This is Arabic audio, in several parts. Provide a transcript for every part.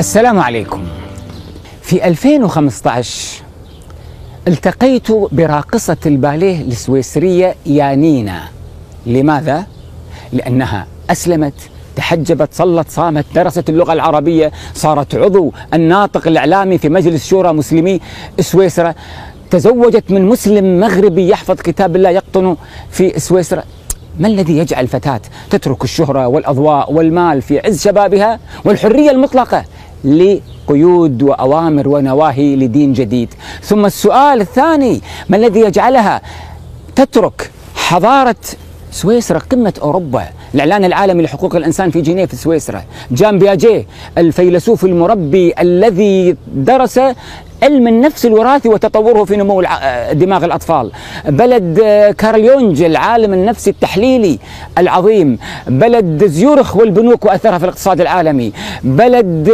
السلام عليكم. في 2015 التقيت براقصة الباليه السويسرية يانينا. لماذا؟ لأنها أسلمت تحجبت صلت صامت درست اللغة العربية صارت عضو الناطق الإعلامي في مجلس شورى مسلمي سويسرا. تزوجت من مسلم مغربي يحفظ كتاب الله يقطن في سويسرا. ما الذي يجعل فتاة تترك الشهرة والأضواء والمال في عز شبابها والحرية المطلقة؟ لقيود وأوامر ونواهي لدين جديد. ثم السؤال الثاني ما الذي يجعلها تترك حضارة سويسرا قمة أوروبا؟ الإعلان العالمي لحقوق الإنسان في جنيف سويسرا. جان بياجيه الفيلسوف المربي الذي درس علم النفس الوراثي وتطوره في نمو دماغ الأطفال. بلد كارل يونج العالم النفسي التحليلي العظيم. بلد زيورخ والبنوك وأثرها في الاقتصاد العالمي. بلد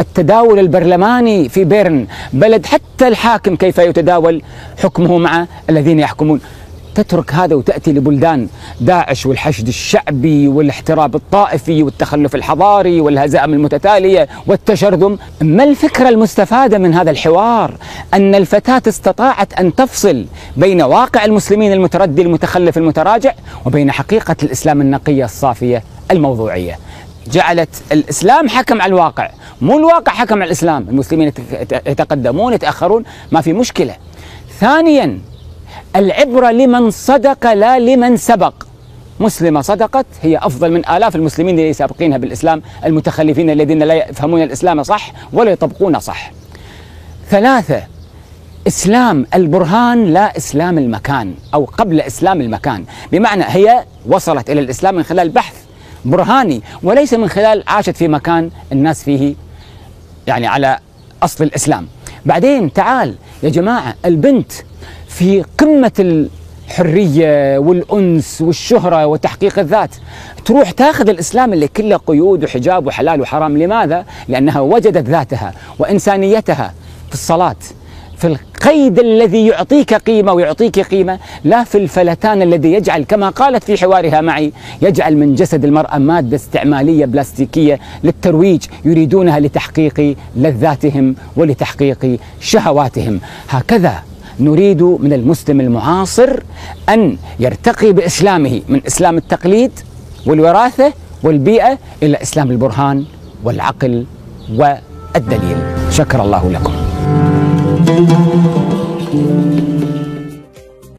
التداول البرلماني في بيرن. بلد حتى الحاكم كيف يتداول حكمه مع الذين يحكمون. تترك هذا وتأتي لبلدان داعش والحشد الشعبي والاحتراب الطائفي والتخلف الحضاري والهزائم المتتالية والتشرذم ما الفكرة المستفادة من هذا الحوار؟ أن الفتاة استطاعت أن تفصل بين واقع المسلمين المتردي المتخلف المتراجع وبين حقيقة الإسلام النقية الصافية الموضوعية. جعلت الإسلام حكم على الواقع مو الواقع حكم على الإسلام. المسلمين يتقدمون يتأخرون ما في مشكلة. ثانيا العبرة لمن صدق لا لمن سبق. مسلمة صدقت هي أفضل من آلاف المسلمين اللي سابقينها بالإسلام المتخلفين الذين لا يفهمون الإسلام صح ولا يطبقونه صح. ثلاثة إسلام البرهان لا إسلام المكان أو قبل إسلام المكان. بمعنى هي وصلت إلى الإسلام من خلال بحث برهاني وليس من خلال عاشت في مكان الناس فيه يعني على أصل الإسلام. بعدين تعال يا جماعة البنت في قمة الحرية والأنس والشهرة وتحقيق الذات. تروح تاخذ الإسلام اللي كله قيود وحجاب وحلال وحرام. لماذا؟ لأنها وجدت ذاتها وإنسانيتها في الصلاة. في القيد الذي يعطيك قيمة ويعطيك قيمة لا في الفلتان الذي يجعل كما قالت في حوارها معي يجعل من جسد المرأة مادة استعمالية بلاستيكية للترويج يريدونها لتحقيق لذاتهم ولتحقيق شهواتهم. هكذا نريد من المسلم المعاصر أن يرتقي بإسلامه من إسلام التقليد والوراثة والبيئة إلى إسلام البرهان والعقل والدليل. شكر الله لكم.